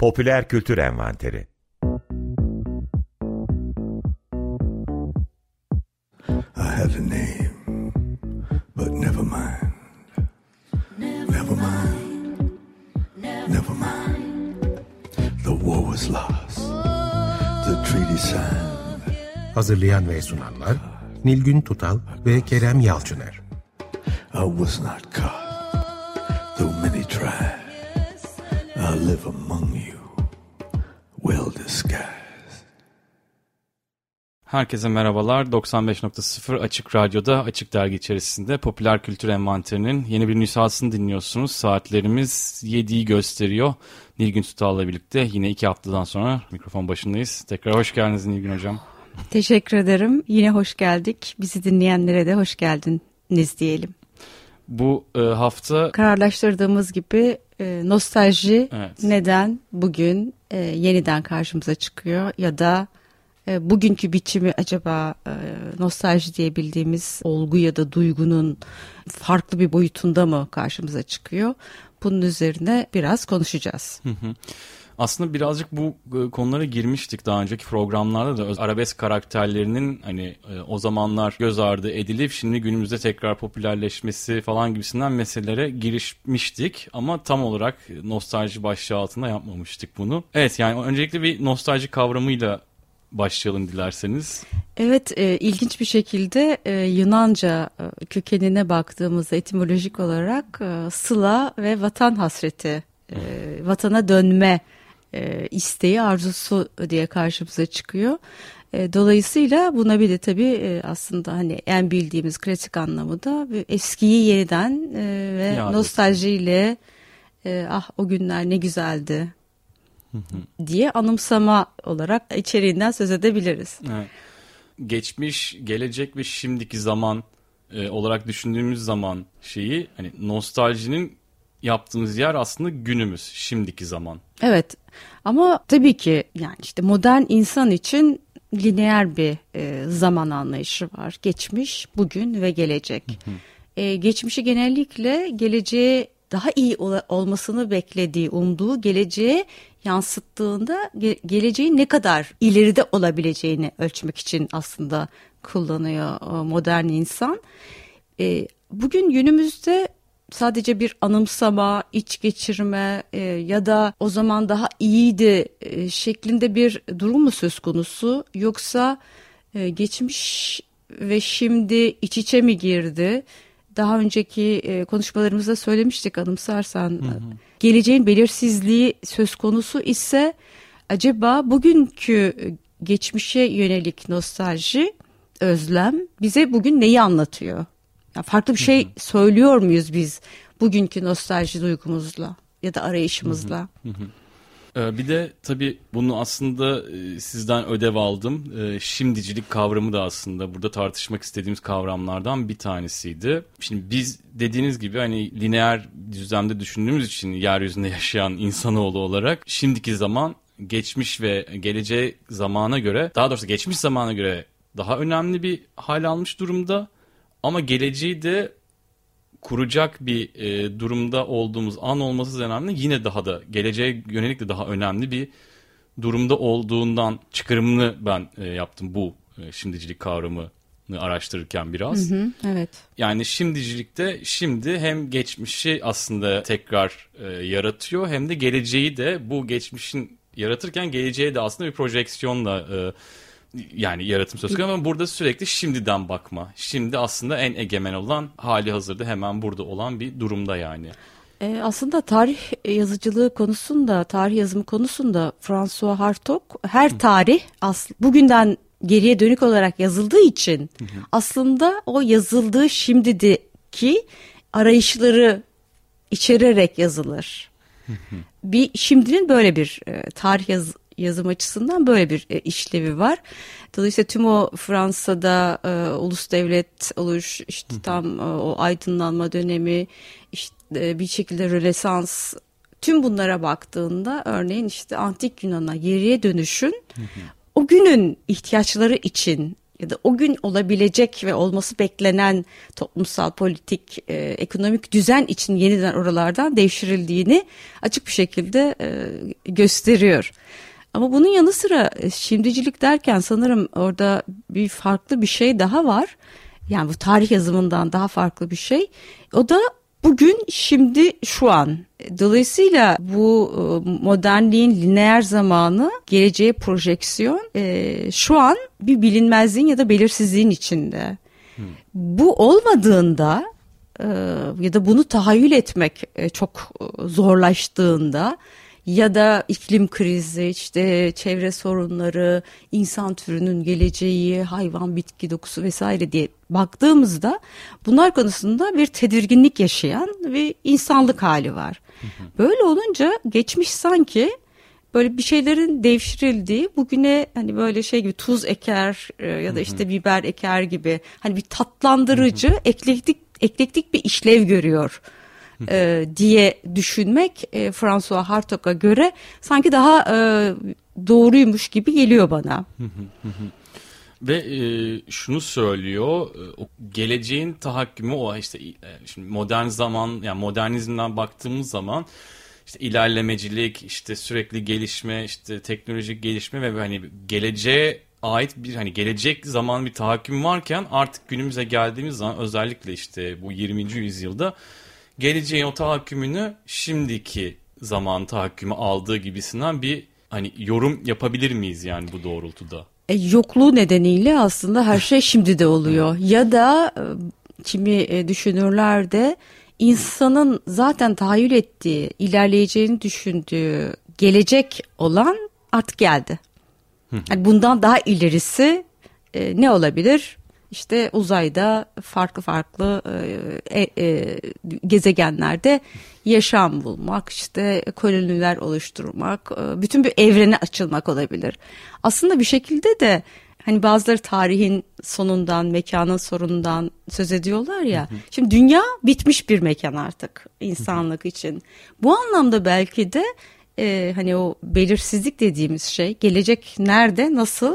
Popüler Kültür Envanteri I have a name, but never mind. Never mind. Never mind. The war was lost. The treaty signed. Hazırlayan ve sunanlar Nilgün Tutal ve Kerem Yalçıner. I was not caught, though many tried. I live among you, Herkese merhabalar. 95.0 Açık Radyo'da Açık Dergi içerisinde Popüler Kültür Envanteri'nin yeni bir nüshasını dinliyorsunuz. Saatlerimiz 7'yi gösteriyor. Nilgün Tutal'la birlikte yine iki haftadan sonra mikrofon başındayız. Tekrar hoş geldiniz Nilgün Hocam. Teşekkür ederim. Yine hoş geldik. Bizi dinleyenlere de hoş geldiniz diyelim. Bu e, hafta... Kararlaştırdığımız gibi e, nostalji evet. neden bugün e, yeniden karşımıza çıkıyor ya da e, bugünkü biçimi acaba e, nostalji diyebildiğimiz olgu ya da duygunun farklı bir boyutunda mı karşımıza çıkıyor? Bunun üzerine biraz konuşacağız. Aslında birazcık bu e, konulara girmiştik daha önceki programlarda da arabesk karakterlerinin hani e, o zamanlar göz ardı edilip şimdi günümüzde tekrar popülerleşmesi falan gibisinden meselelere girişmiştik ama tam olarak nostalji başlığı altında yapmamıştık bunu. Evet yani öncelikle bir nostalji kavramıyla başlayalım dilerseniz. Evet e, ilginç bir şekilde e, Yunanca e, kökenine baktığımızda etimolojik olarak e, sıla ve vatan hasreti, e, vatana dönme e, isteği, arzusu diye karşımıza çıkıyor. E, dolayısıyla buna bir de tabii e, aslında hani en bildiğimiz klasik anlamı da eskiyi yeniden e, ve ya, nostaljiyle e, ah o günler ne güzeldi diye anımsama olarak içeriğinden söz edebiliriz. Evet. Geçmiş, gelecek ve şimdiki zaman e, olarak düşündüğümüz zaman şeyi hani nostaljinin yaptığımız yer aslında günümüz, şimdiki zaman. Evet ama tabii ki yani işte modern insan için lineer bir e, zaman anlayışı var. Geçmiş, bugün ve gelecek. E, geçmişi genellikle geleceğe daha iyi ol- olmasını beklediği, umduğu geleceğe yansıttığında ge- geleceğin ne kadar ileride olabileceğini ölçmek için aslında kullanıyor modern insan. E, bugün günümüzde sadece bir anımsama, iç geçirme e, ya da o zaman daha iyiydi e, şeklinde bir durum mu söz konusu yoksa e, geçmiş ve şimdi iç içe mi girdi? Daha önceki e, konuşmalarımızda söylemiştik anımsarsan. Hı hı. Geleceğin belirsizliği söz konusu ise acaba bugünkü geçmişe yönelik nostalji, özlem bize bugün neyi anlatıyor? Yani farklı bir şey söylüyor muyuz biz bugünkü nostalji duygumuzla ya da arayışımızla? Ee, bir de tabii bunu aslında e, sizden ödev aldım. Ee, şimdicilik kavramı da aslında burada tartışmak istediğimiz kavramlardan bir tanesiydi. Şimdi biz dediğiniz gibi hani lineer düzlemde düşündüğümüz için yeryüzünde yaşayan insanoğlu olarak şimdiki zaman geçmiş ve geleceğe zamana göre daha doğrusu geçmiş zamana göre daha önemli bir hal almış durumda. Ama geleceği de kuracak bir e, durumda olduğumuz an olması önemli. Yine daha da geleceğe yönelik de daha önemli bir durumda olduğundan çıkarımını ben e, yaptım bu e, şimdicilik kavramı araştırırken biraz. Hı hı, evet. Yani şimdicilikte şimdi hem geçmişi aslında tekrar e, yaratıyor hem de geleceği de bu geçmişin yaratırken geleceğe de aslında bir projeksiyonla e, yani yaratım söz konusu ama burada sürekli şimdiden bakma. Şimdi aslında en egemen olan hali hazırda hemen burada olan bir durumda yani. E, aslında tarih yazıcılığı konusunda, tarih yazımı konusunda François Hartog her tarih asl bugünden geriye dönük olarak yazıldığı için aslında o yazıldığı şimdideki arayışları içererek yazılır. bir şimdinin böyle bir e, tarih yaz, yazım açısından böyle bir e, işlevi var. Dolayısıyla tüm o Fransa'da e, ulus devlet oluş, işte tam e, o aydınlanma dönemi, işte e, bir şekilde Rönesans, tüm bunlara baktığında örneğin işte antik Yunan'a geriye dönüşün o günün ihtiyaçları için ya da o gün olabilecek ve olması beklenen toplumsal, politik, e, ekonomik düzen için yeniden oralardan devşirildiğini açık bir şekilde e, gösteriyor. Ama bunun yanı sıra e, şimdicilik derken sanırım orada bir farklı bir şey daha var. Yani bu tarih yazımından daha farklı bir şey. O da bugün, şimdi, şu an. Dolayısıyla bu e, modernliğin lineer zamanı, geleceğe projeksiyon e, şu an bir bilinmezliğin ya da belirsizliğin içinde. Hmm. Bu olmadığında ya da bunu tahayyül etmek çok zorlaştığında ya da iklim krizi, işte çevre sorunları, insan türünün geleceği, hayvan bitki dokusu vesaire diye baktığımızda bunlar konusunda bir tedirginlik yaşayan bir insanlık hali var. Böyle olunca geçmiş sanki böyle bir şeylerin devşirildiği bugüne hani böyle şey gibi tuz eker e, ya da işte biber eker gibi hani bir tatlandırıcı eklektik eklektik bir işlev görüyor e, diye düşünmek e, François Hartog'a göre sanki daha e, doğruymuş gibi geliyor bana. Ve e, şunu söylüyor, e, o geleceğin tahakkümü o işte e, şimdi modern zaman yani modernizmden baktığımız zaman işte ilerlemecilik, işte sürekli gelişme, işte teknolojik gelişme ve hani geleceğe ait bir hani gelecek zaman bir tahakküm varken artık günümüze geldiğimiz zaman özellikle işte bu 20. yüzyılda geleceğin o tahakkümünü şimdiki zaman tahakkümü aldığı gibisinden bir hani yorum yapabilir miyiz yani bu doğrultuda? E, yokluğu nedeniyle aslında her şey şimdi de oluyor. ya da e, kimi e, düşünürler de insanın zaten tahayyül ettiği, ilerleyeceğini düşündüğü gelecek olan artık geldi. Yani bundan daha ilerisi e, ne olabilir? İşte uzayda farklı farklı e, e, e, gezegenlerde yaşam bulmak, işte koloniler oluşturmak, e, bütün bir evrene açılmak olabilir. Aslında bir şekilde de hani bazıları tarihin sonundan, mekanın sorunundan söz ediyorlar ya. Şimdi dünya bitmiş bir mekan artık insanlık için. Bu anlamda belki de e, hani o belirsizlik dediğimiz şey gelecek nerede, nasıl,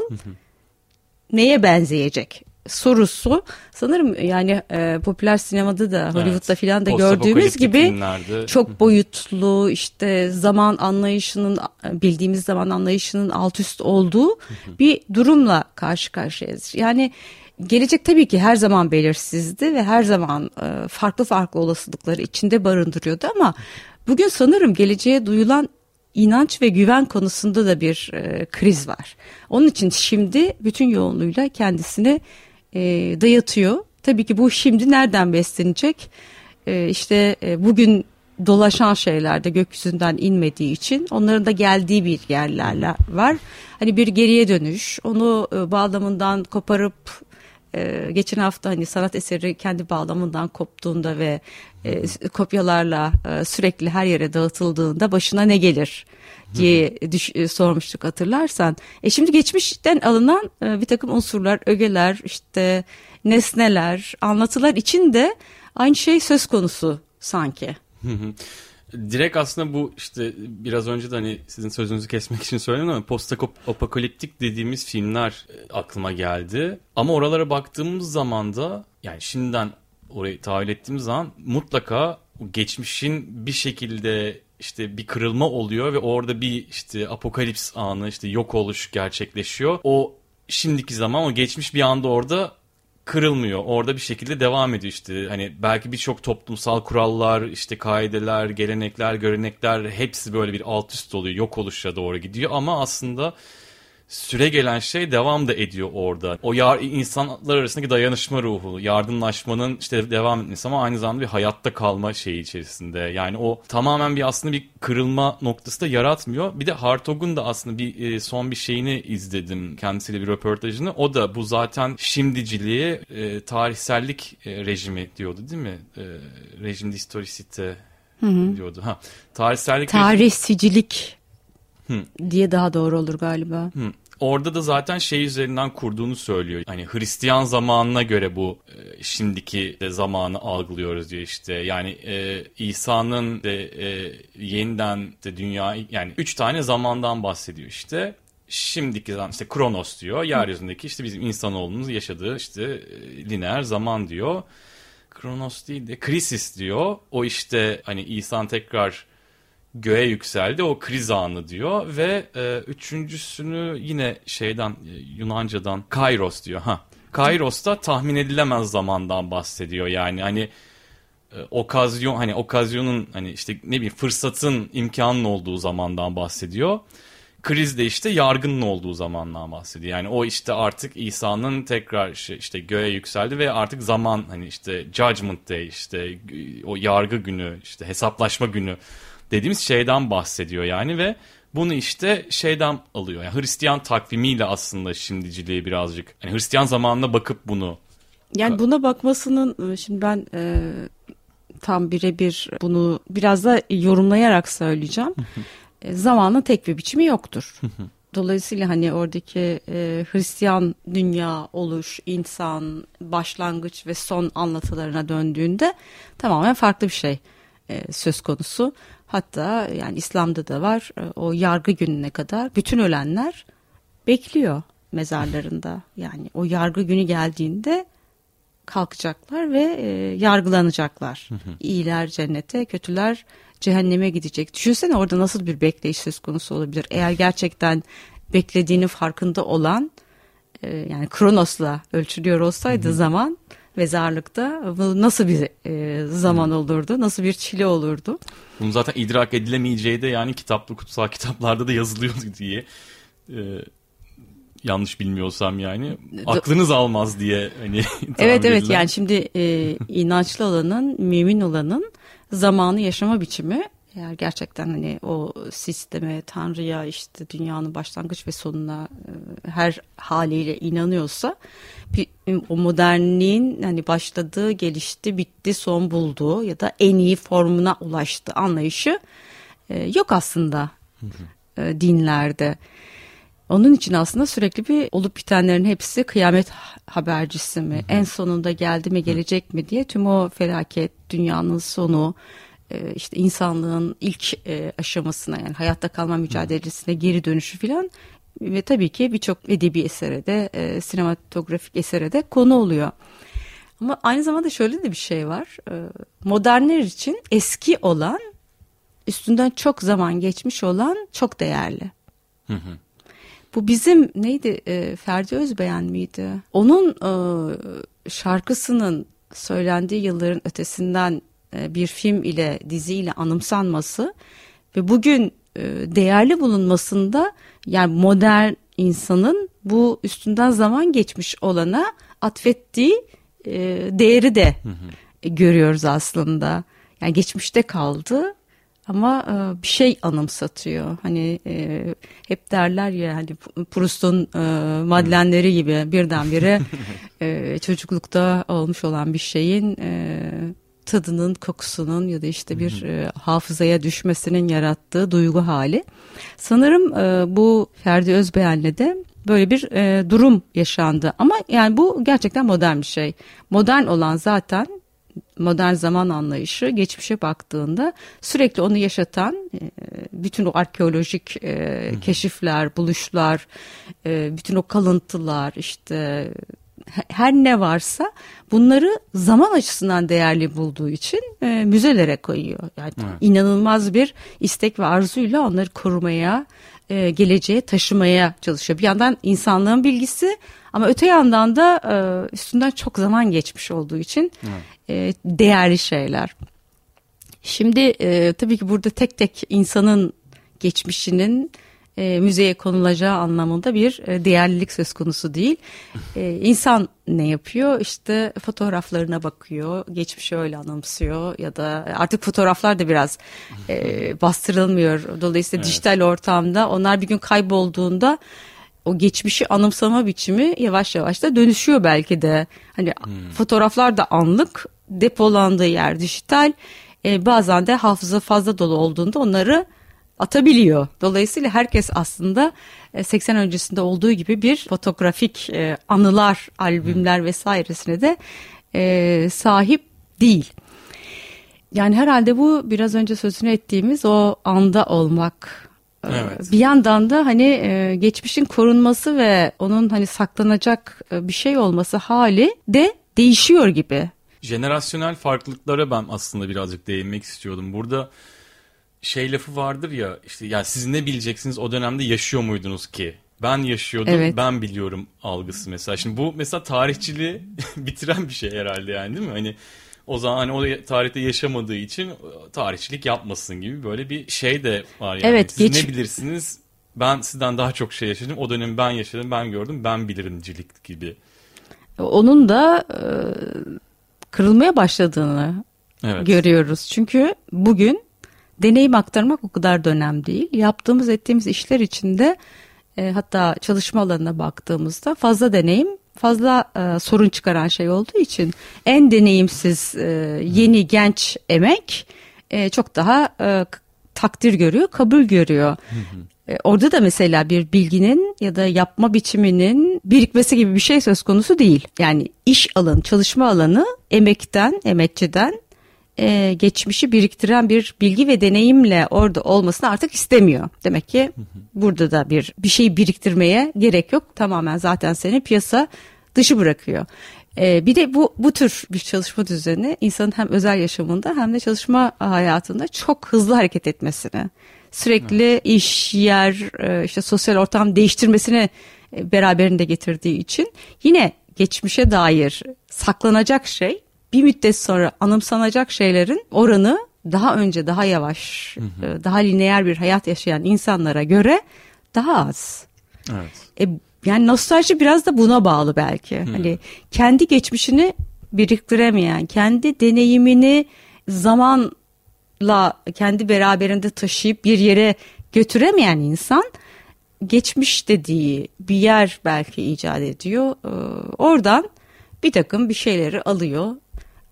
neye benzeyecek? Sorusu sanırım yani e, popüler sinemada da Hollywood'da evet. filan da gördüğümüz gibi filmlerde. çok boyutlu işte zaman anlayışının bildiğimiz zaman anlayışının alt üst olduğu bir durumla karşı karşıyayız. Yani gelecek tabii ki her zaman belirsizdi ve her zaman e, farklı farklı olasılıkları içinde barındırıyordu ama bugün sanırım geleceğe duyulan inanç ve güven konusunda da bir e, kriz var. Onun için şimdi bütün yoğunluğuyla kendisini e, dayatıyor. Tabii ki bu şimdi nereden beslenecek? E, işte e, bugün dolaşan şeylerde gökyüzünden inmediği için onların da geldiği bir yerlerle var. Hani bir geriye dönüş, onu e, bağlamından koparıp e, geçen hafta hani sanat eseri kendi bağlamından koptuğunda ve e, kopyalarla e, sürekli her yere dağıtıldığında başına ne gelir diye düş, e, sormuştuk hatırlarsan. E şimdi geçmişten alınan e, bir takım unsurlar, ögeler, işte nesneler, anlatılar için de aynı şey söz konusu sanki. Direkt aslında bu işte biraz önce de hani sizin sözünüzü kesmek için söyledim ama post apokaliptik dediğimiz filmler e, aklıma geldi. Ama oralara baktığımız zaman da yani şimdiden orayı tahayyül ettiğimiz zaman mutlaka geçmişin bir şekilde işte bir kırılma oluyor ve orada bir işte apokalips anı işte yok oluş gerçekleşiyor. O şimdiki zaman o geçmiş bir anda orada kırılmıyor. Orada bir şekilde devam ediyor işte. Hani belki birçok toplumsal kurallar, işte kaideler, gelenekler, görenekler hepsi böyle bir alt üst oluyor. Yok oluşa doğru gidiyor ama aslında süre gelen şey devam da ediyor orada. O yar, insanlar arasındaki dayanışma ruhu, yardımlaşmanın işte devam etmesi ama aynı zamanda bir hayatta kalma şeyi içerisinde. Yani o tamamen bir aslında bir kırılma noktası da yaratmıyor. Bir de Hartog'un da aslında bir e, son bir şeyini izledim kendisiyle bir röportajını. O da bu zaten şimdiciliğe e, tarihsellik e, rejimi diyordu değil mi? Rejim historisite diyordu. Ha, tarihsellik Tarihsicilik Hı. diye daha doğru olur galiba. Hı. Orada da zaten şey üzerinden kurduğunu söylüyor. Hani Hristiyan zamanına göre bu e, şimdiki de zamanı algılıyoruz diyor işte. Yani e, İsa'nın de e, yeniden de dünya yani üç tane zamandan bahsediyor işte. şimdiki zaman işte Kronos diyor. Yeryüzündeki işte bizim insanoğlunun yaşadığı işte e, lineer zaman diyor. Kronos değil de Krisis diyor. O işte hani İsa tekrar göğe yükseldi. O kriz anı diyor ve e, üçüncüsünü yine şeyden e, Yunanca'dan Kairos diyor. Ha. Kairos'ta tahmin edilemez zamandan bahsediyor. Yani hani e, okazyon hani okazyonun hani işte ne bileyim fırsatın imkanın olduğu zamandan bahsediyor. Kriz de işte yargının olduğu zamandan bahsediyor. Yani o işte artık İsa'nın tekrar işte, işte göğe yükseldi ve artık zaman hani işte judgment day işte o yargı günü işte hesaplaşma günü dediğimiz şeyden bahsediyor yani ve bunu işte şeyden alıyor. Yani Hristiyan takvimiyle aslında şimdiciliği birazcık. Yani Hristiyan zamanına bakıp bunu yani buna bakmasının e, şimdi ben e, tam birebir bunu biraz da yorumlayarak söyleyeceğim. e, zamanın tek bir biçimi yoktur. Dolayısıyla hani oradaki e, Hristiyan dünya oluş, insan, başlangıç ve son anlatılarına döndüğünde tamamen farklı bir şey söz konusu. Hatta yani İslam'da da var e, o yargı gününe kadar bütün ölenler bekliyor mezarlarında. Yani o yargı günü geldiğinde kalkacaklar ve e, yargılanacaklar. İyiler cennete, kötüler cehenneme gidecek. Düşünsene orada nasıl bir bekleyiş söz konusu olabilir. Eğer gerçekten beklediğini farkında olan e, yani Kronos'la ölçülüyor olsaydı zaman mezarlıkta bu nasıl bir e, zaman olurdu? Nasıl bir çile olurdu? Bunu zaten idrak edilemeyeceği de yani kitaplı kutsal kitaplarda da yazılıyordu diye. E, yanlış bilmiyorsam yani aklınız almaz diye hani Evet evet yani şimdi e, inançlı olanın mümin olanın zamanı yaşama biçimi eğer gerçekten hani o sisteme, Tanrı'ya işte dünyanın başlangıç ve sonuna e, her haliyle inanıyorsa o modernliğin hani başladığı, gelişti, bitti, son bulduğu ya da en iyi formuna ulaştı anlayışı e, yok aslında e, dinlerde. Onun için aslında sürekli bir olup bitenlerin hepsi kıyamet habercisi mi? Hı hı. En sonunda geldi mi gelecek mi diye tüm o felaket, dünyanın sonu, e, işte insanlığın ilk e, aşamasına yani hayatta kalma mücadelesine geri dönüşü filan ve tabii ki birçok edebi esere de e, sinematografik esere de konu oluyor. Ama aynı zamanda şöyle de bir şey var. Modernler için eski olan üstünden çok zaman geçmiş olan çok değerli. Hı hı. Bu bizim neydi Ferdi Özbeğen miydi? Onun şarkısının söylendiği yılların ötesinden e, bir film ile diziyle anımsanması ve bugün e, değerli bulunmasında yani modern insanın bu üstünden zaman geçmiş olana atfettiği e, değeri de hı hı. görüyoruz aslında. Yani geçmişte kaldı ama bir şey anımsatıyor. Hani hep derler ya hani Proust'un madlenleri gibi birdenbire çocuklukta olmuş olan bir şeyin tadının, kokusunun ya da işte bir e, hafızaya düşmesinin yarattığı duygu hali. Sanırım e, bu Ferdi Özbeğen'le de böyle bir e, durum yaşandı. Ama yani bu gerçekten modern bir şey. Modern olan zaten modern zaman anlayışı geçmişe baktığında sürekli onu yaşatan e, bütün o arkeolojik keşifler, buluşlar, bütün o kalıntılar işte her ne varsa bunları zaman açısından değerli bulduğu için e, müzelere koyuyor. Yani evet. inanılmaz bir istek ve arzuyla onları korumaya, e, geleceğe taşımaya çalışıyor. Bir yandan insanlığın bilgisi ama öte yandan da e, üstünden çok zaman geçmiş olduğu için evet. e, değerli şeyler. Şimdi e, tabii ki burada tek tek insanın geçmişinin e, müzeye konulacağı anlamında bir e, değerlilik söz konusu değil. E, insan ne yapıyor? İşte fotoğraflarına bakıyor, geçmişi öyle anımsıyor ya da artık fotoğraflar da biraz e, bastırılmıyor. Dolayısıyla evet. dijital ortamda onlar bir gün kaybolduğunda o geçmişi anımsama biçimi yavaş yavaş da dönüşüyor belki de. Hani hmm. fotoğraflar da anlık, depolandığı yer dijital. E, bazen de hafıza fazla dolu olduğunda onları atabiliyor. Dolayısıyla herkes aslında 80 e, öncesinde olduğu gibi bir fotoğrafik e, anılar, albümler vesairesine de e, sahip değil. Yani herhalde bu biraz önce sözünü ettiğimiz o anda olmak Evet. Bir yandan da hani geçmişin korunması ve onun hani saklanacak bir şey olması hali de değişiyor gibi. Jenerasyonel farklılıklara ben aslında birazcık değinmek istiyordum. Burada şey lafı vardır ya işte ya siz ne bileceksiniz o dönemde yaşıyor muydunuz ki? Ben yaşıyordum, evet. ben biliyorum algısı mesela. Şimdi bu mesela tarihçiliği bitiren bir şey herhalde yani değil mi? Hani o zaman hani o tarihte yaşamadığı için tarihçilik yapmasın gibi böyle bir şey de var yani. Evet, Siz geç... ne bilirsiniz? Ben sizden daha çok şey yaşadım. O dönemi ben yaşadım, ben gördüm, ben bilirimcilik gibi. Onun da e, kırılmaya başladığını evet. görüyoruz. Çünkü bugün deneyim aktarmak o kadar da önemli değil. Yaptığımız ettiğimiz işler içinde e, hatta çalışma alanına baktığımızda fazla deneyim fazla e, sorun çıkaran şey olduğu için en deneyimsiz e, yeni genç emek e, çok daha e, takdir görüyor, kabul görüyor. E, orada da mesela bir bilginin ya da yapma biçiminin birikmesi gibi bir şey söz konusu değil. Yani iş alanı, çalışma alanı emekten, emekçiden e, geçmişi biriktiren bir bilgi ve deneyimle orada olmasını artık istemiyor. Demek ki burada da bir bir şey biriktirmeye gerek yok. Tamamen zaten seni piyasa dışı bırakıyor. E, bir de bu bu tür bir çalışma düzeni insanın hem özel yaşamında hem de çalışma hayatında çok hızlı hareket etmesini, sürekli evet. iş, yer, e, işte sosyal ortam değiştirmesini e, beraberinde getirdiği için yine geçmişe dair saklanacak şey bir müddet sonra anımsanacak şeylerin oranı daha önce daha yavaş, hı hı. E, daha lineer bir hayat yaşayan insanlara göre daha az. Evet. E, yani nostalji biraz da buna bağlı belki. Hı. Hani kendi geçmişini biriktiremeyen, kendi deneyimini zamanla kendi beraberinde taşıyıp bir yere götüremeyen insan geçmiş dediği bir yer belki icat ediyor. Ee, oradan bir takım bir şeyleri alıyor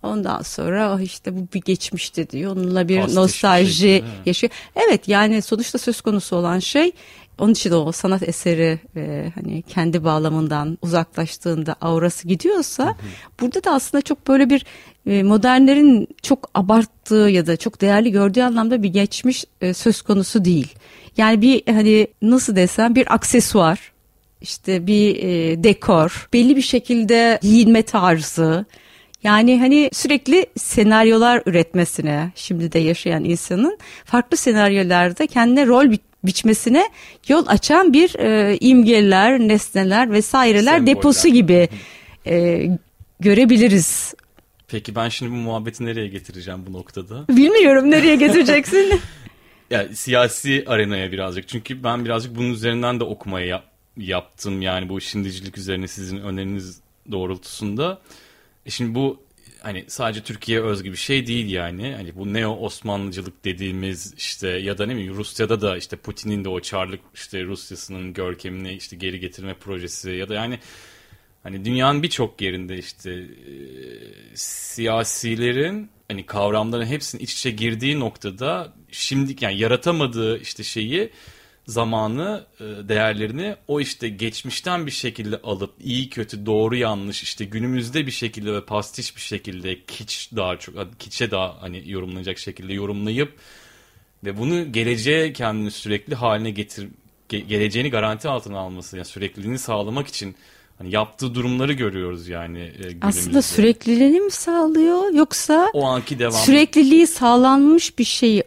Ondan sonra oh işte bu bir geçmişti diyor. Onunla bir Pastiş nostalji şey, yaşıyor. Evet yani sonuçta söz konusu olan şey onun için o sanat eseri e, hani kendi bağlamından uzaklaştığında aurası gidiyorsa hı hı. burada da aslında çok böyle bir e, modernlerin çok abarttığı ya da çok değerli gördüğü anlamda bir geçmiş e, söz konusu değil. Yani bir hani nasıl desem bir aksesuar işte bir e, dekor belli bir şekilde giyinme tarzı yani hani sürekli senaryolar üretmesine şimdi de yaşayan insanın farklı senaryolarda kendine rol bi biçmesine yol açan bir e, imgeler, nesneler vesaireler Semboller. deposu gibi e, görebiliriz. Peki ben şimdi bu muhabbeti nereye getireceğim bu noktada? Bilmiyorum nereye getireceksin. ya siyasi arenaya birazcık. Çünkü ben birazcık bunun üzerinden de okumaya yap yaptım. Yani bu şimdicilik üzerine sizin öneriniz doğrultusunda. E şimdi bu hani sadece Türkiye özgü bir şey değil yani. Hani bu neo Osmanlıcılık dediğimiz işte ya da ne bileyim Rusya'da da işte Putin'in de o Çarlık işte Rusya'sının görkemini işte geri getirme projesi ya da yani hani dünyanın birçok yerinde işte e, siyasilerin hani kavramların hepsinin iç içe girdiği noktada şimdi yani yaratamadığı işte şeyi zamanı, e, değerlerini o işte geçmişten bir şekilde alıp iyi kötü doğru yanlış işte günümüzde bir şekilde ve pastiş bir şekilde kiç daha çok kiçe daha hani yorumlanacak şekilde yorumlayıp ve bunu geleceğe kendini sürekli haline getir geleceğini garanti altına alması yani sürekliliğini sağlamak için hani yaptığı durumları görüyoruz yani e, günümüzde. Aslında sürekliliğini mi sağlıyor yoksa o anki devam sürekliliği sağlanmış bir şeyi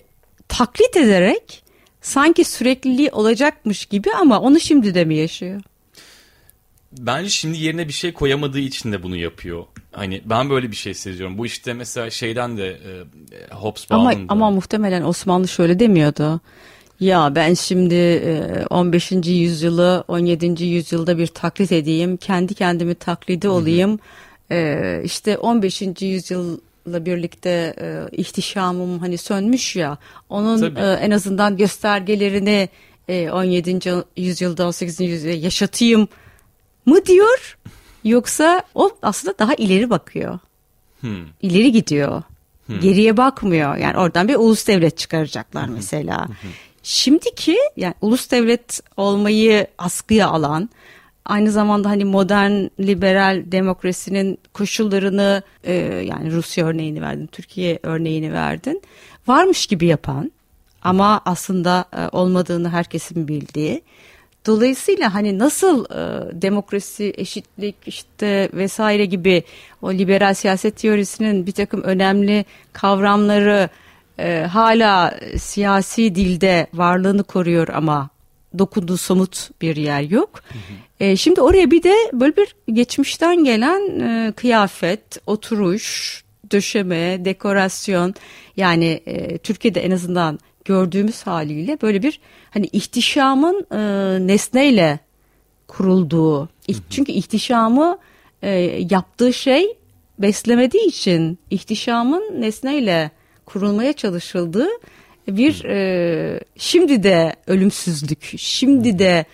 taklit ederek sanki sürekliliği olacakmış gibi ama onu şimdi de mi yaşıyor? Bence şimdi yerine bir şey koyamadığı için de bunu yapıyor. Hani ben böyle bir şey seziyorum. Bu işte mesela şeyden de e, Hobsbawm'ın ama, ama muhtemelen Osmanlı şöyle demiyordu. Ya ben şimdi 15. E, yüzyılı 17. yüzyılda bir taklit edeyim. Kendi kendimi taklidi olayım. Hı hı. E, işte 15. yüzyıl birlikte e, ihtişamım hani sönmüş ya onun e, en azından göstergelerini e, 17. yüzyılda 18. yüzyılda yaşatayım mı diyor yoksa o aslında daha ileri bakıyor. Hmm. İleri gidiyor. Hmm. Geriye bakmıyor. Yani oradan bir ulus devlet çıkaracaklar mesela. Şimdiki yani ulus devlet olmayı askıya alan aynı zamanda hani modern liberal demokrasinin koşullarını e, yani Rusya örneğini verdin, Türkiye örneğini verdin. Varmış gibi yapan ama aslında e, olmadığını herkesin bildiği. Dolayısıyla hani nasıl e, demokrasi, eşitlik işte vesaire gibi o liberal siyaset teorisinin bir takım önemli kavramları e, hala siyasi dilde varlığını koruyor ama dokunduğu somut bir yer yok. Hı hı. E, şimdi oraya bir de böyle bir geçmişten gelen e, kıyafet, oturuş, döşeme, dekorasyon yani e, Türkiye'de en azından gördüğümüz haliyle böyle bir hani ihtişamın e, nesneyle kurulduğu. Hı hı. Çünkü ihtişamı e, yaptığı şey beslemediği için ihtişamın nesneyle kurulmaya çalışıldığı bir e, şimdi de ölümsüzlük, şimdi de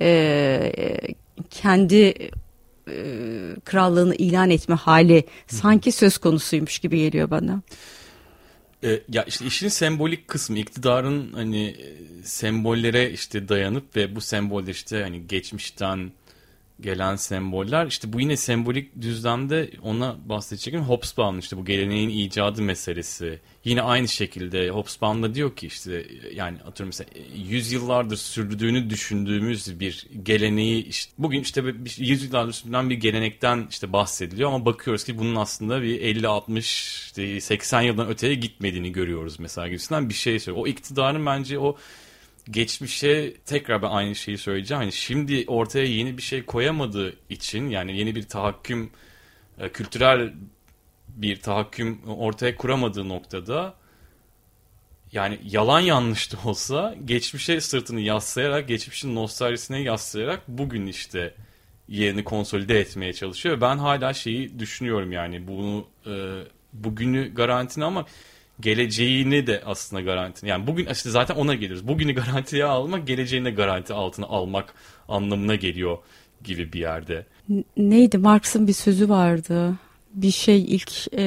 e, kendi e, krallığını ilan etme hali sanki söz konusuymuş gibi geliyor bana. E, ya işte işin sembolik kısmı iktidarın hani e, sembollere işte dayanıp ve bu semboller işte hani geçmişten gelen semboller. İşte bu yine sembolik düzlemde ona bahsedeceğim Hobsbawm işte bu geleneğin icadı meselesi. Yine aynı şekilde Hobsbawm da diyor ki işte yani atıyorum mesela yüzyıllardır sürdüğünü düşündüğümüz bir geleneği işte bugün işte yüzyıllardır sürdüren bir gelenekten işte bahsediliyor. Ama bakıyoruz ki bunun aslında bir 50 60 işte 80 yıldan öteye gitmediğini görüyoruz mesela gibisinden bir şey söylüyor. O iktidarın bence o geçmişe tekrar ben aynı şeyi söyleyeceğim. Hani şimdi ortaya yeni bir şey koyamadığı için yani yeni bir tahakküm e, kültürel bir tahakküm ortaya kuramadığı noktada yani yalan yanlış da olsa geçmişe sırtını yaslayarak geçmişin nostaljisine yaslayarak bugün işte yerini konsolide etmeye çalışıyor. Ben hala şeyi düşünüyorum yani bunu e, bugünü garantini ama geleceğini de aslında garanti. Yani bugün işte zaten ona geliyoruz. Bugünü garantiye almak geleceğini garanti altına almak anlamına geliyor gibi bir yerde. Neydi Marx'ın bir sözü vardı. Bir şey ilk e,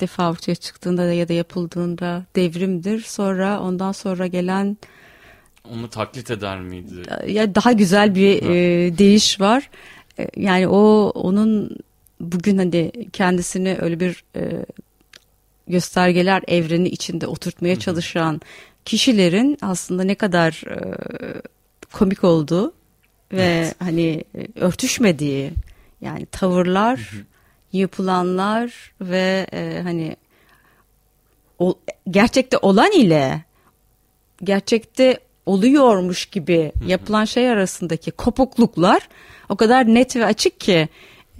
defa ortaya çıktığında ya da yapıldığında devrimdir. Sonra ondan sonra gelen onu taklit eder miydi? Ya daha güzel bir e, deyiş var. E, yani o onun bugün hani kendisini öyle bir e, göstergeler evreni içinde oturtmaya çalışan kişilerin aslında ne kadar e, komik olduğu ve evet. hani e, örtüşmediği yani tavırlar, yapılanlar ve e, hani o, gerçekte olan ile gerçekte oluyormuş gibi yapılan şey arasındaki kopukluklar o kadar net ve açık ki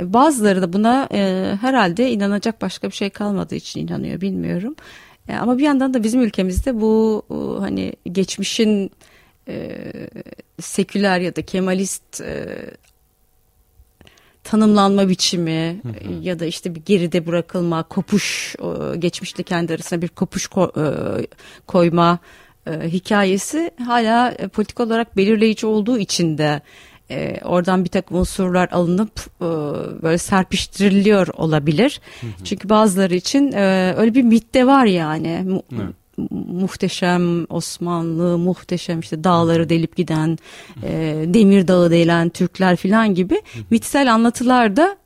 Bazıları da buna e, herhalde inanacak başka bir şey kalmadığı için inanıyor bilmiyorum. E, ama bir yandan da bizim ülkemizde bu e, hani geçmişin e, seküler ya da kemalist e, tanımlanma biçimi hı hı. ya da işte bir geride bırakılma, kopuş, geçmişle kendi arasında bir kopuş ko, e, koyma e, hikayesi hala e, politik olarak belirleyici olduğu için de e, oradan bir takım unsurlar alınıp e, böyle serpiştiriliyor olabilir. Hı hı. Çünkü bazıları için e, öyle bir mit de var yani. Mu. Muhteşem Osmanlı, muhteşem işte dağları delip giden, e, demir dağı delen Türkler falan gibi mitsel anlatılar da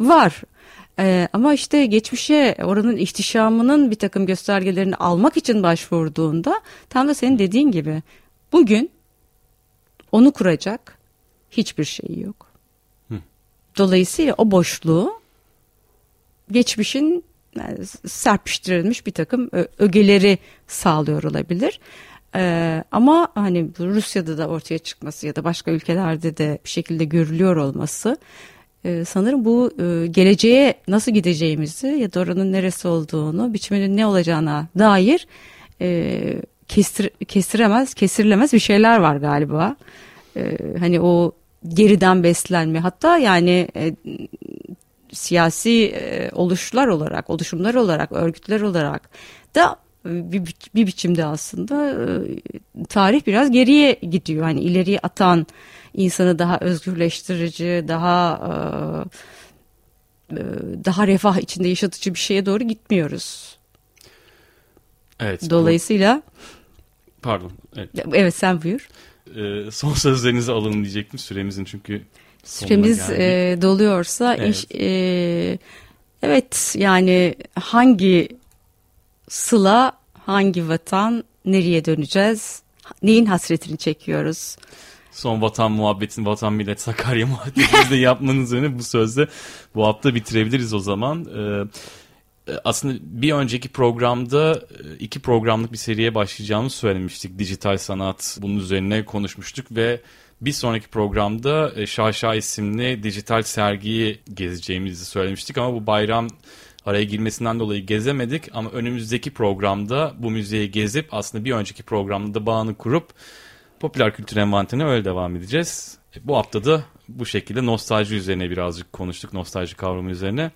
var. Ee, ama işte geçmişe oranın ihtişamının bir takım göstergelerini almak için başvurduğunda tam da senin dediğin gibi bugün onu kuracak hiçbir şey yok. Dolayısıyla o boşluğu geçmişin yani serpiştirilmiş bir takım ögeleri sağlıyor olabilir. Ee, ama hani Rusya'da da ortaya çıkması ya da başka ülkelerde de bir şekilde görülüyor olması e, sanırım bu e, geleceğe nasıl gideceğimizi ya da oranın neresi olduğunu, biçiminin ne olacağına dair e, kestir, kestiremez, kesirilemez bir şeyler var galiba. E, hani o geriden beslenme hatta yani e, siyasi e, oluşlar olarak, oluşumlar olarak, örgütler olarak da e, bir, bir biçimde aslında e, tarih biraz geriye gidiyor. Hani ileriye atan insanı daha özgürleştirici, daha e, e daha refah içinde yaşatıcı bir şeye doğru gitmiyoruz. Evet. Dolayısıyla bu... Pardon. Evet. evet sen buyur e, son sözlerinizi alın diyecektim süremizin çünkü süremiz e, doluyorsa evet. Iş, e, evet yani hangi sıla hangi vatan, nereye döneceğiz, neyin hasretini çekiyoruz? Son vatan muhabbetin, vatan millet Sakarya muhabbetini de yapmanın üzerine bu sözde bu hafta bitirebiliriz o zaman. Ee, aslında bir önceki programda e, iki programlık bir seriye başlayacağımızı söylemiştik. Dijital sanat bunun üzerine konuşmuştuk ve bir sonraki programda e, Şaşa isimli dijital sergiyi gezeceğimizi söylemiştik ama bu bayram araya girmesinden dolayı gezemedik ama önümüzdeki programda bu müzeyi gezip aslında bir önceki programda da bağını kurup popüler kültür envanterine öyle devam edeceğiz. E, bu hafta da bu şekilde nostalji üzerine birazcık konuştuk. Nostalji kavramı üzerine.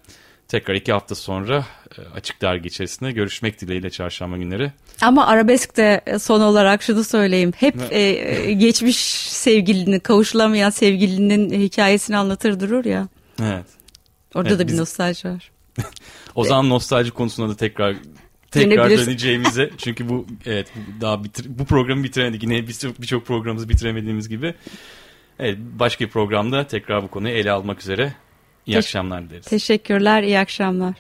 Tekrar iki hafta sonra e, Açık Dergi içerisinde görüşmek dileğiyle çarşamba günleri. Ama arabesk de son olarak şunu söyleyeyim. Hep e, geçmiş sevgilinin, kavuşulamayan sevgilinin hikayesini anlatır durur ya. Evet. Orada evet, da bir biz... nostalji var. o zaman nostalji konusunda da tekrar tekrar döneceğimize çünkü bu evet daha bitir, bu programı bitiremedik yine birçok bir programımızı bitiremediğimiz gibi evet başka bir programda tekrar bu konuyu ele almak üzere İyi Teş- akşamlar dileriz. Teşekkürler iyi akşamlar.